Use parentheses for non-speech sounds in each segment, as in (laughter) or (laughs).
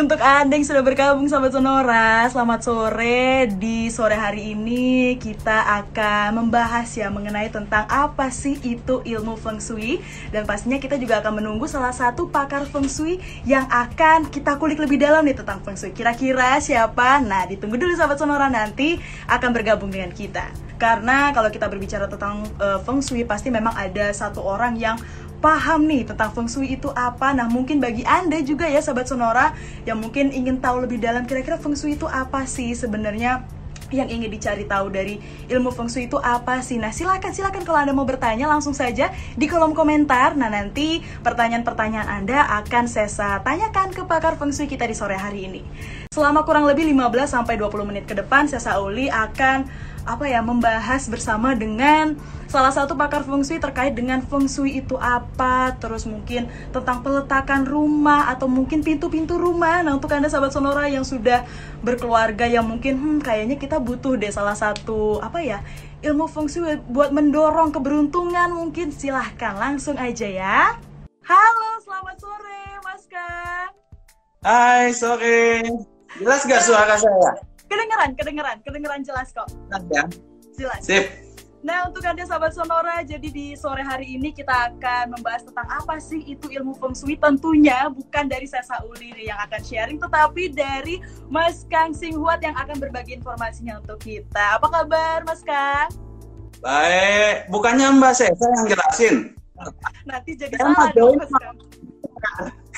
Untuk Anda yang sudah bergabung sama Sonora, selamat sore. Di sore hari ini kita akan membahas ya mengenai tentang apa sih itu ilmu Feng Shui dan pastinya kita juga akan menunggu salah satu pakar Feng Shui yang akan kita kulik lebih dalam nih tentang Feng Shui. Kira-kira siapa? Nah, ditunggu dulu sahabat Sonora nanti akan bergabung dengan kita. Karena kalau kita berbicara tentang uh, Feng Shui pasti memang ada satu orang yang paham nih tentang feng shui itu apa. Nah, mungkin bagi Anda juga ya sahabat Sonora yang mungkin ingin tahu lebih dalam kira-kira feng shui itu apa sih sebenarnya yang ingin dicari tahu dari ilmu feng itu apa sih? Nah, silakan silakan kalau Anda mau bertanya langsung saja di kolom komentar. Nah, nanti pertanyaan-pertanyaan Anda akan saya tanyakan ke pakar feng kita di sore hari ini. Selama kurang lebih 15 sampai 20 menit ke depan, saya Uli akan apa ya membahas bersama dengan salah satu pakar feng shui terkait dengan feng shui itu apa, terus mungkin tentang peletakan rumah atau mungkin pintu-pintu rumah. Nah, untuk Anda sahabat Sonora yang sudah berkeluarga yang mungkin hmm kayaknya kita butuh deh salah satu apa ya ilmu feng shui buat mendorong keberuntungan mungkin silahkan langsung aja ya. Halo, selamat sore Mas Kang. Hai, sore. Jelas gak suara saya? Kedengeran, kedengeran, kedengeran jelas kok. Ya. Jelas. Sip. Nah, untuk Anda sahabat Sonora, jadi di sore hari ini kita akan membahas tentang apa sih itu ilmu Feng Shui. Tentunya bukan dari saya Sauli yang akan sharing, tetapi dari Mas Kang Singhuat yang akan berbagi informasinya untuk kita. Apa kabar, Mas Kang? Baik. Bukannya Mbak Sesa yang jelasin? Nanti jadi saya salah dong, Mas Kang.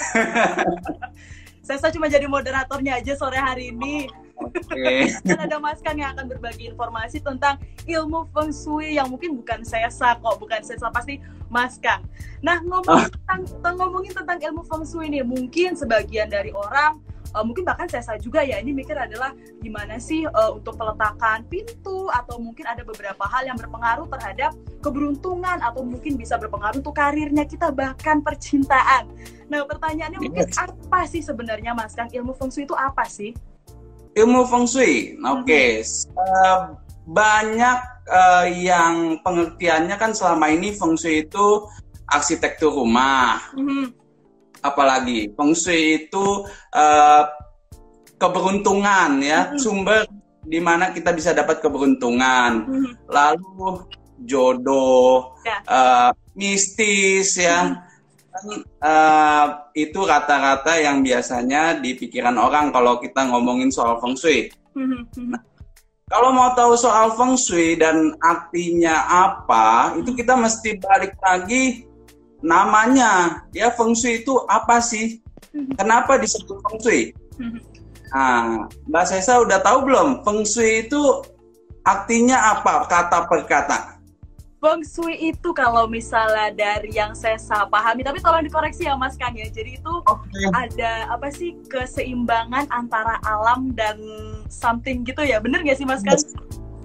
(laughs) Sesa cuma jadi moderatornya aja sore hari ini. Okay. (laughs) Dan ada Mas Kang yang akan berbagi informasi tentang ilmu feng shui yang mungkin bukan saya kok, bukan saya pasti Mas Kang. Nah, ngomongin, oh. tentang, ngomongin tentang ilmu feng shui nih, mungkin sebagian dari orang uh, mungkin bahkan saya juga ya ini mikir adalah gimana sih uh, untuk peletakan pintu atau mungkin ada beberapa hal yang berpengaruh terhadap keberuntungan atau mungkin bisa berpengaruh untuk karirnya kita bahkan percintaan. Nah pertanyaannya mungkin apa sih sebenarnya Mas Kang ilmu feng shui itu apa sih? Ilmu feng shui, oke. Okay. Uh, eh, banyak uh, yang pengertiannya kan selama ini feng shui itu arsitektur rumah. Mm-hmm. Apalagi feng shui itu uh, keberuntungan ya, mm-hmm. sumber di mana kita bisa dapat keberuntungan. Mm-hmm. Lalu jodoh, yeah. Ya. uh, mistis ya. Mm-hmm uh, itu rata-rata yang biasanya di pikiran orang kalau kita ngomongin soal feng shui. Nah, kalau mau tahu soal feng shui dan artinya apa, itu kita mesti balik lagi namanya. Ya feng shui itu apa sih? Kenapa disebut feng shui? Nah, Mbak Sesa udah tahu belum? Feng shui itu artinya apa kata per kata? Feng Shui itu kalau misalnya dari yang saya pahami, tapi tolong dikoreksi ya Mas Kang ya. Jadi itu okay. ada apa sih keseimbangan antara alam dan something gitu ya? Bener gak sih Mas Kang?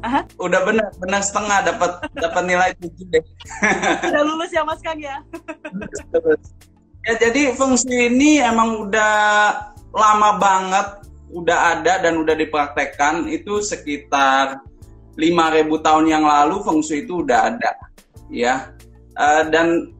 Aha. Udah bener, bener setengah dapat dapat nilai tujuh deh. (laughs) Udah lulus ya Mas Kang ya? ya jadi Feng Shui ini emang udah lama banget udah ada dan udah dipraktekkan itu sekitar 5000 tahun yang lalu feng shui itu udah ada ya. Uh, dan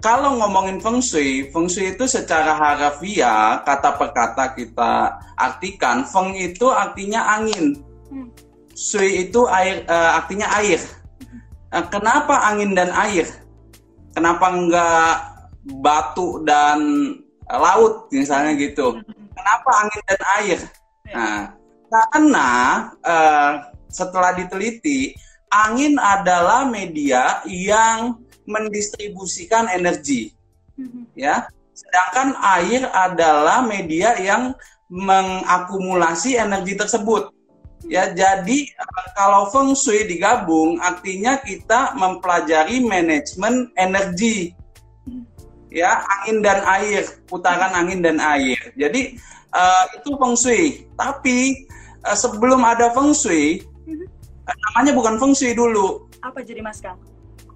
kalau ngomongin feng shui feng shui itu secara harafiah kata per kata kita artikan feng itu artinya angin. Hmm. shui itu air uh, artinya air. Uh, kenapa angin dan air? Kenapa enggak batu dan laut misalnya gitu? Hmm. kenapa angin dan air? Ya. nah karena uh, setelah diteliti, angin adalah media yang mendistribusikan energi. Mm-hmm. Ya. Sedangkan air adalah media yang mengakumulasi energi tersebut. Ya, jadi eh, kalau feng shui digabung artinya kita mempelajari manajemen energi. Mm-hmm. Ya, angin dan air, putaran angin dan air. Jadi uh, itu feng shui. Tapi uh, sebelum ada feng shui, namanya bukan fungsi dulu. Apa jadi Mas Kang?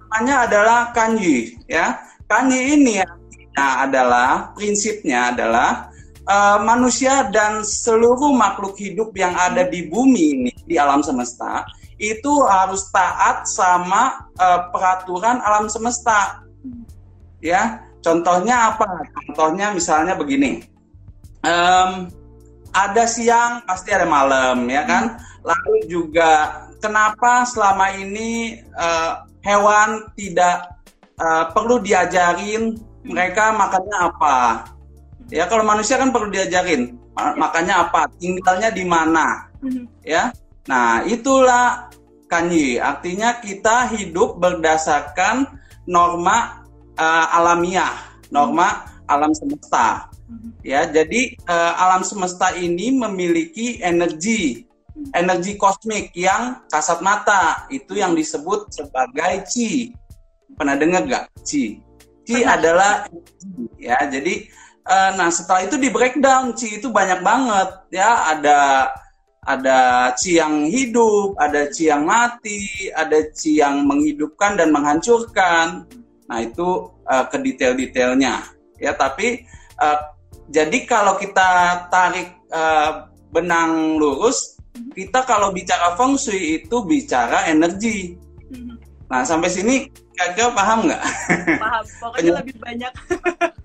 Namanya adalah kanji ya. Kanji ini ya adalah prinsipnya adalah uh, manusia dan seluruh makhluk hidup yang ada di bumi ini di alam semesta itu harus taat sama uh, peraturan alam semesta. Ya, contohnya apa? Contohnya misalnya begini. Um, ada siang pasti ada malam ya kan. Lalu juga kenapa selama ini uh, hewan tidak uh, perlu diajarin mereka makannya apa? Ya kalau manusia kan perlu diajarin makannya apa, tinggalnya di mana, ya. Nah itulah kanyi. Artinya kita hidup berdasarkan norma uh, alamiah, norma alam semesta. Ya, jadi uh, alam semesta ini memiliki energi, energi kosmik yang kasat mata. Itu yang disebut sebagai chi. Pernah dengar gak chi? Chi Pernah. adalah ya. Jadi uh, nah setelah itu di breakdown chi itu banyak banget ya. Ada ada chi yang hidup, ada chi yang mati, ada chi yang menghidupkan dan menghancurkan. Nah itu uh, ke detail-detailnya ya. Tapi uh, jadi kalau kita tarik uh, benang lurus, kita kalau bicara feng shui itu bicara energi. Nah sampai sini kira paham nggak? Paham. (laughs) Pokoknya lebih banyak. (laughs)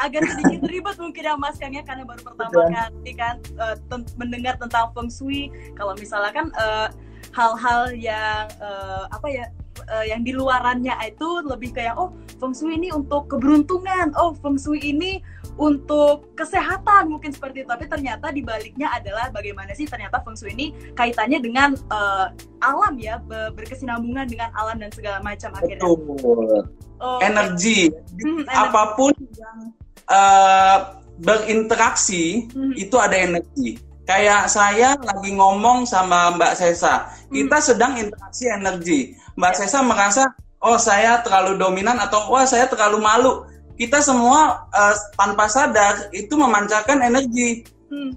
agak sedikit ribet mungkin ya Mas Kang ya karena baru pertama kali kan uh, mendengar tentang feng shui. Kalau misalnya kan uh, hal-hal yang uh, apa ya uh, yang di luarannya itu lebih kayak oh feng shui ini untuk keberuntungan, oh feng shui ini untuk kesehatan mungkin seperti itu tapi ternyata di baliknya adalah bagaimana sih ternyata feng shui ini kaitannya dengan uh, alam ya berkesinambungan dengan alam dan segala macam akhirnya Betul. Oh, energi hmm, apa pun yang uh, berinteraksi hmm. itu ada energi kayak saya lagi ngomong sama Mbak Sesa hmm. kita sedang interaksi energi Mbak ya. Sesa merasa oh saya terlalu dominan atau wah saya terlalu malu kita semua uh, tanpa sadar itu memancarkan energi. Hmm.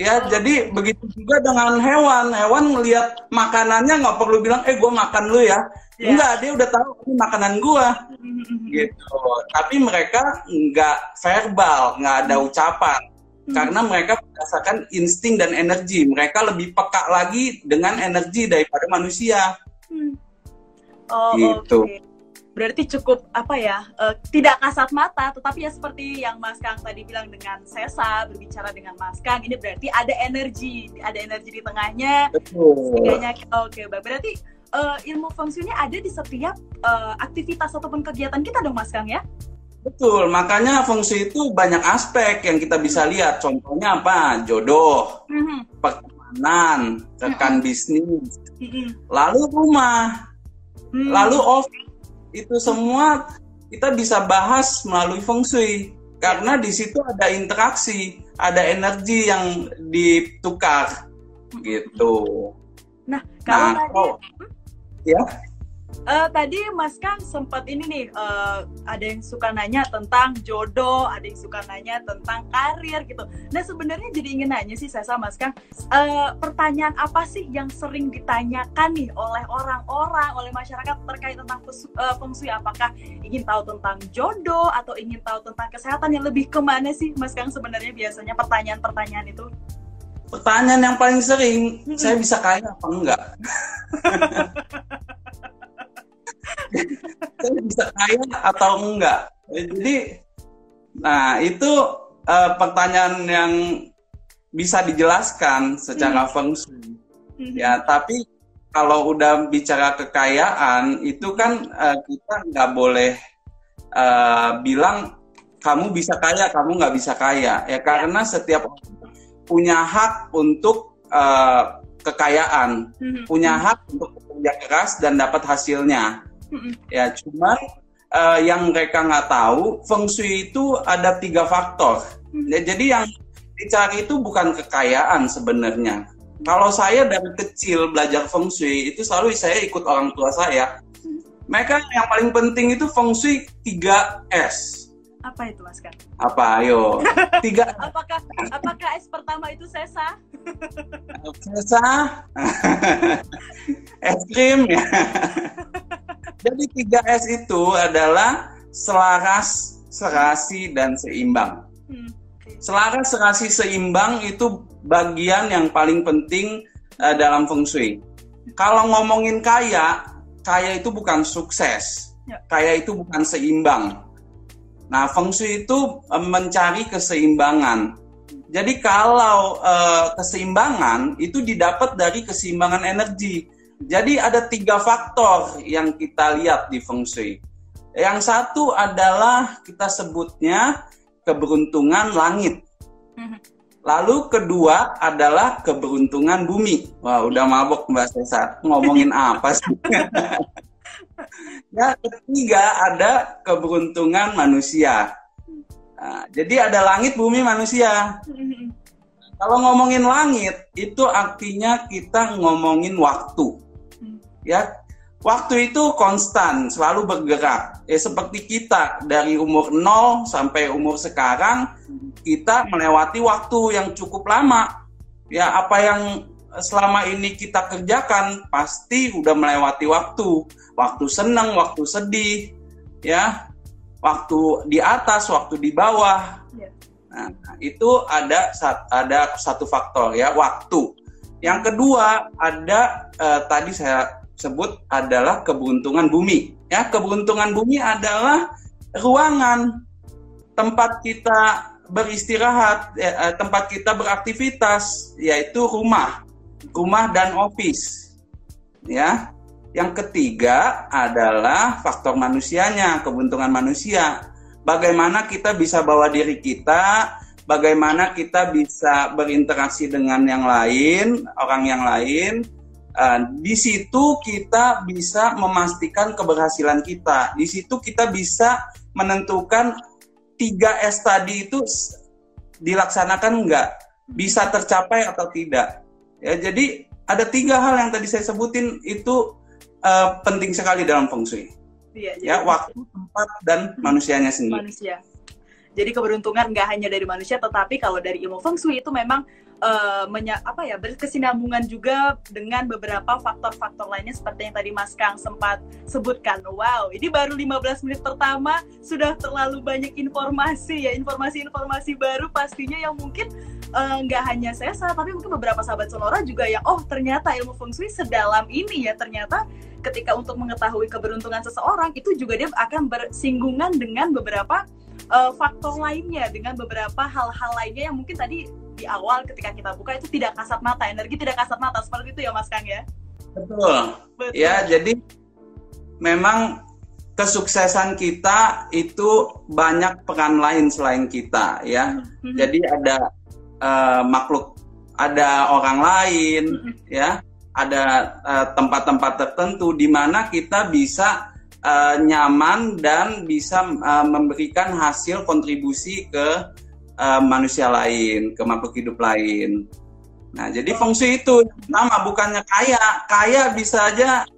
Ya, oh. jadi begitu juga dengan hewan. Hewan melihat makanannya nggak perlu bilang, eh gue makan lu ya. Yeah. Enggak, dia udah tahu ini makanan gue. Hmm. Gitu. Tapi mereka nggak verbal, nggak ada hmm. ucapan. Hmm. Karena mereka berdasarkan insting dan energi. Mereka lebih peka lagi dengan energi daripada manusia. Hmm. Oh, gitu. Okay berarti cukup apa ya uh, tidak kasat mata tetapi ya seperti yang Mas Kang tadi bilang dengan Sesa berbicara dengan Mas Kang ini berarti ada energi ada energi di tengahnya setidaknya oke okay, berarti uh, ilmu fungsinya ada di setiap uh, aktivitas ataupun kegiatan kita dong Mas Kang ya Betul, makanya fungsi itu banyak aspek yang kita bisa lihat. Contohnya apa? Jodoh, mm-hmm. pertemanan, rekan mm-hmm. bisnis, mm-hmm. lalu rumah, mm-hmm. lalu office itu semua kita bisa bahas melalui feng shui. Karena di situ ada interaksi, ada energi yang ditukar. Gitu. Nah, kalau nah, tadi, oh, ya uh, tadi Mas Kang sempat ini nih uh, ada yang suka nanya tentang jodoh, ada yang suka nanya tentang karir gitu. Nah sebenarnya jadi ingin nanya sih saya sama Mas Kang, uh, pertanyaan apa sih yang sering ditanyakan nih oleh orang-orang, oleh masyarakat terkait tentang uh, feng? Apakah ingin tahu tentang jodoh atau ingin tahu tentang kesehatan yang lebih ke mana sih Mas Kang sebenarnya biasanya pertanyaan-pertanyaan itu? Pertanyaan yang paling sering, hmm. saya bisa kaya apa enggak? (laughs) saya bisa kaya atau enggak jadi nah itu uh, pertanyaan yang bisa dijelaskan secara hmm. feng shui hmm. ya tapi kalau udah bicara kekayaan itu kan uh, kita nggak boleh uh, bilang kamu bisa kaya kamu nggak bisa kaya ya karena setiap orang punya hak untuk uh, kekayaan hmm. punya hak untuk bekerja keras dan dapat hasilnya Ya, cuman uh, yang mereka nggak tahu, feng shui itu ada tiga faktor. Ya, jadi yang dicari itu bukan kekayaan sebenarnya. Kalau saya dari kecil belajar feng shui itu selalu saya ikut orang tua saya. Mereka yang paling penting itu feng shui 3S. Apa itu Mas Kak? Apa? Ayo. (laughs) Tiga. apakah apakah S pertama itu sesa? sesa. (laughs) es krim ya. (laughs) Jadi 3S itu adalah selaras, serasi, dan seimbang. Hmm. Selaras, serasi, seimbang itu bagian yang paling penting uh, dalam feng shui. Kalau ngomongin kaya, kaya itu bukan sukses. Ya. Kaya itu bukan seimbang. Nah, feng shui itu uh, mencari keseimbangan. Jadi kalau uh, keseimbangan itu didapat dari keseimbangan energi. Jadi ada tiga faktor yang kita lihat di Feng Shui. Yang satu adalah kita sebutnya keberuntungan langit. Lalu kedua adalah keberuntungan bumi. Wah, udah mabok Mbak Sesa. Ngomongin apa sih? ya, ketiga ada keberuntungan manusia. Nah, jadi ada langit, bumi, manusia. Kalau ngomongin langit, itu artinya kita ngomongin waktu. Ya, waktu itu konstan, selalu bergerak. Ya seperti kita dari umur 0 sampai umur sekarang, kita melewati waktu yang cukup lama. Ya, apa yang selama ini kita kerjakan pasti udah melewati waktu. Waktu senang, waktu sedih, ya waktu di atas, waktu di bawah. Yeah. Nah, itu ada ada satu faktor ya, waktu. Yang kedua ada eh, tadi saya sebut adalah keberuntungan bumi. Ya, keberuntungan bumi adalah ruangan tempat kita beristirahat, ya, eh, tempat kita beraktivitas, yaitu rumah, rumah dan office. Ya, yang ketiga adalah faktor manusianya, keberuntungan manusia. Bagaimana kita bisa bawa diri kita, bagaimana kita bisa berinteraksi dengan yang lain, orang yang lain. Uh, di situ kita bisa memastikan keberhasilan kita. Di situ kita bisa menentukan 3S tadi itu dilaksanakan enggak, bisa tercapai atau tidak. Ya, jadi ada tiga hal yang tadi saya sebutin itu uh, penting sekali dalam feng shui. Iya, ya, waktu, tempat dan manusianya sendiri. Manusia. Jadi keberuntungan nggak hanya dari manusia, tetapi kalau dari ilmu feng shui itu memang uh, apa ya berkesinambungan juga dengan beberapa faktor-faktor lainnya seperti yang tadi Mas Kang sempat sebutkan. Wow, ini baru 15 menit pertama sudah terlalu banyak informasi ya, informasi-informasi baru pastinya yang mungkin eh, nggak uh, hanya saya, tapi mungkin beberapa sahabat Sonora juga yang oh ternyata ilmu feng shui sedalam ini ya ternyata ketika untuk mengetahui keberuntungan seseorang itu juga dia akan bersinggungan dengan beberapa uh, faktor lainnya dengan beberapa hal-hal lainnya yang mungkin tadi di awal ketika kita buka itu tidak kasat mata energi tidak kasat mata seperti itu ya Mas Kang ya betul, betul. ya jadi memang kesuksesan kita itu banyak peran lain selain kita ya mm-hmm. jadi ada uh, makhluk ada orang lain mm-hmm. ya ada eh, tempat-tempat uh, tertentu di mana kita bisa uh, nyaman dan bisa uh, memberikan hasil kontribusi ke uh, manusia lain, ke makhluk hidup lain. Nah, jadi fungsi itu nama bukannya kaya, kaya bisa aja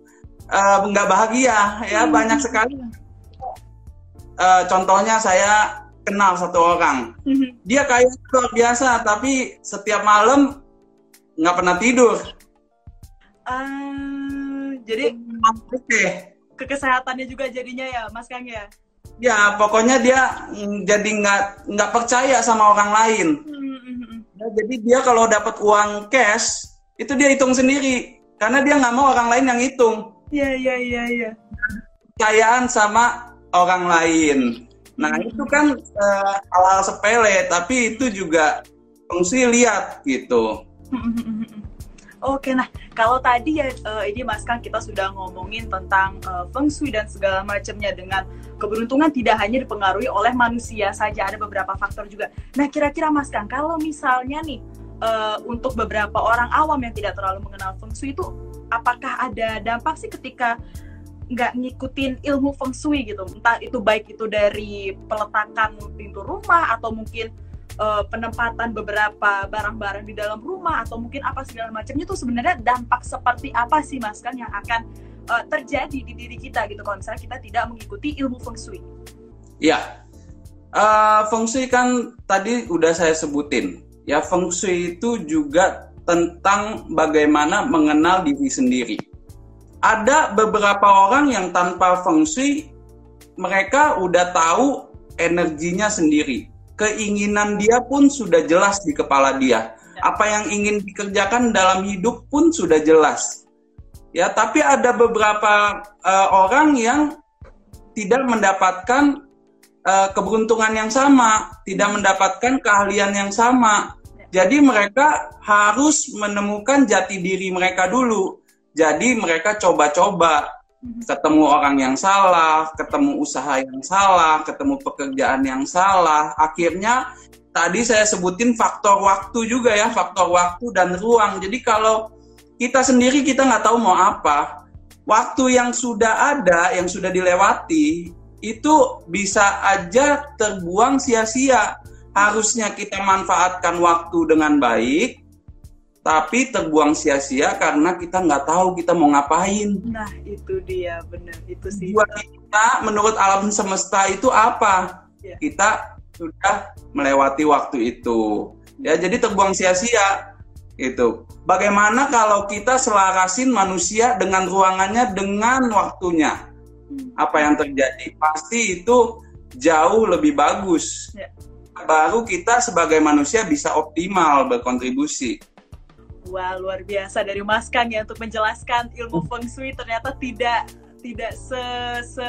nggak uh, bahagia ya hmm. banyak sekali. Uh, contohnya saya kenal satu orang, hmm. dia kaya luar biasa, tapi setiap malam nggak pernah tidur Uh, jadi oke. Okay. Kekesehatannya juga jadinya ya, Mas Kang ya. Ya, pokoknya dia jadi nggak nggak percaya sama orang lain. Ya, jadi dia kalau dapat uang cash itu dia hitung sendiri karena dia nggak mau orang lain yang hitung. Iya iya iya iya. Percayaan sama orang lain. Nah itu kan uh, hal-hal sepele tapi itu juga fungsi lihat gitu. Oke, nah kalau tadi ya uh, ini Mas Kang kita sudah ngomongin tentang uh, feng shui dan segala macamnya dengan keberuntungan tidak hanya dipengaruhi oleh manusia saja, ada beberapa faktor juga. Nah kira-kira Mas Kang kalau misalnya nih uh, untuk beberapa orang awam yang tidak terlalu mengenal feng shui itu apakah ada dampak sih ketika nggak ngikutin ilmu feng shui gitu entah itu baik itu dari peletakan pintu rumah atau mungkin uh, penempatan beberapa barang-barang di dalam rumah atau mungkin apa segala macamnya itu sebenarnya dampak seperti apa sih mas kan yang akan uh, terjadi di diri kita gitu kalau misalnya kita tidak mengikuti ilmu feng shui. Ya, uh, feng shui kan tadi udah saya sebutin. Ya, feng shui itu juga tentang bagaimana mengenal diri sendiri. Ada beberapa orang yang tanpa feng shui mereka udah tahu energinya sendiri keinginan dia pun sudah jelas di kepala dia. Apa yang ingin dikerjakan dalam hidup pun sudah jelas. Ya, tapi ada beberapa uh, orang yang tidak mendapatkan uh, keberuntungan yang sama, tidak mendapatkan keahlian yang sama. Jadi mereka harus menemukan jati diri mereka dulu. Jadi mereka coba-coba. Ketemu orang yang salah, ketemu usaha yang salah, ketemu pekerjaan yang salah. Akhirnya tadi saya sebutin faktor waktu juga ya, faktor waktu dan ruang. Jadi kalau kita sendiri kita nggak tahu mau apa, waktu yang sudah ada, yang sudah dilewati, itu bisa aja terbuang sia-sia. Harusnya kita manfaatkan waktu dengan baik, tapi terbuang sia-sia karena kita nggak tahu kita mau ngapain. Nah, itu dia, benar. Itu sih. Buat kita, menurut alam semesta itu apa? Ya. Kita sudah melewati waktu itu. Ya, jadi terbuang sia-sia. Itu. Bagaimana kalau kita selarasin manusia dengan ruangannya dengan waktunya? apa yang terjadi pasti itu jauh lebih bagus. Ya. Baru kita sebagai manusia bisa optimal berkontribusi. Wah luar biasa dari Mas Kang ya untuk menjelaskan ilmu feng shui ternyata tidak tidak se, se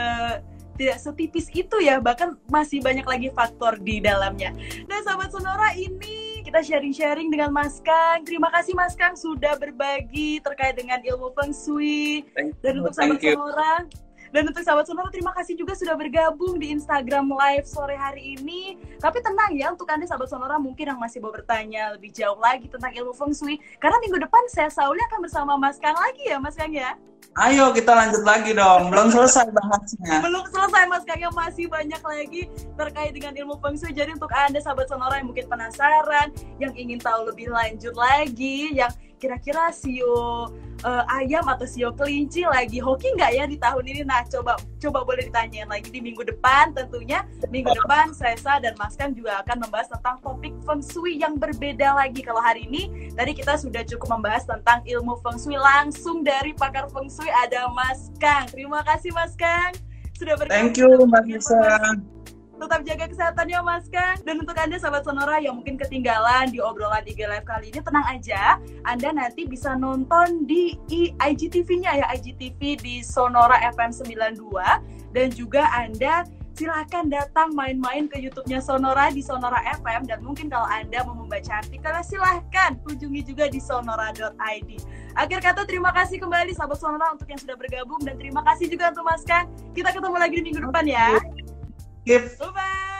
tidak setipis itu ya bahkan masih banyak lagi faktor di dalamnya. Nah sahabat Sonora ini kita sharing-sharing dengan Mas Kang. Terima kasih Mas Kang sudah berbagi terkait dengan ilmu feng shui. Dan untuk sahabat Sonora dan untuk sahabat sonora terima kasih juga sudah bergabung di Instagram Live sore hari ini. Tapi tenang ya untuk Anda sahabat sonora mungkin yang masih mau bertanya lebih jauh lagi tentang ilmu feng shui. Karena minggu depan saya Sauli akan bersama Mas Kang lagi ya Mas Kang ya. Ayo kita lanjut lagi dong, belum selesai bahasnya. belum selesai Mas Kang yang masih banyak lagi terkait dengan ilmu feng shui. Jadi untuk Anda sahabat sonora yang mungkin penasaran, yang ingin tahu lebih lanjut lagi, yang kira-kira sio uh, ayam atau sio kelinci lagi hoki nggak ya di tahun ini? Nah, coba coba boleh ditanyain lagi di minggu depan tentunya. Minggu depan Sesa dan Mas Kang juga akan membahas tentang topik feng shui yang berbeda lagi. Kalau hari ini tadi kita sudah cukup membahas tentang ilmu feng shui langsung dari pakar feng shui ada Mas Kang. Terima kasih Mas Kang sudah bergabung. Thank you Mbak Nisa tetap jaga kesehatannya Mas Kang. Dan untuk Anda sahabat Sonora yang mungkin ketinggalan di obrolan IG Live kali ini, tenang aja. Anda nanti bisa nonton di IGTV-nya ya, IGTV di Sonora FM 92. Dan juga Anda silahkan datang main-main ke YouTube-nya Sonora di Sonora FM dan mungkin kalau Anda mau membaca artikelnya silahkan kunjungi juga di sonora.id. Akhir kata terima kasih kembali sahabat Sonora untuk yang sudah bergabung dan terima kasih juga untuk Mas Kang. Kita ketemu lagi di minggu depan ya. Give. Bye bye.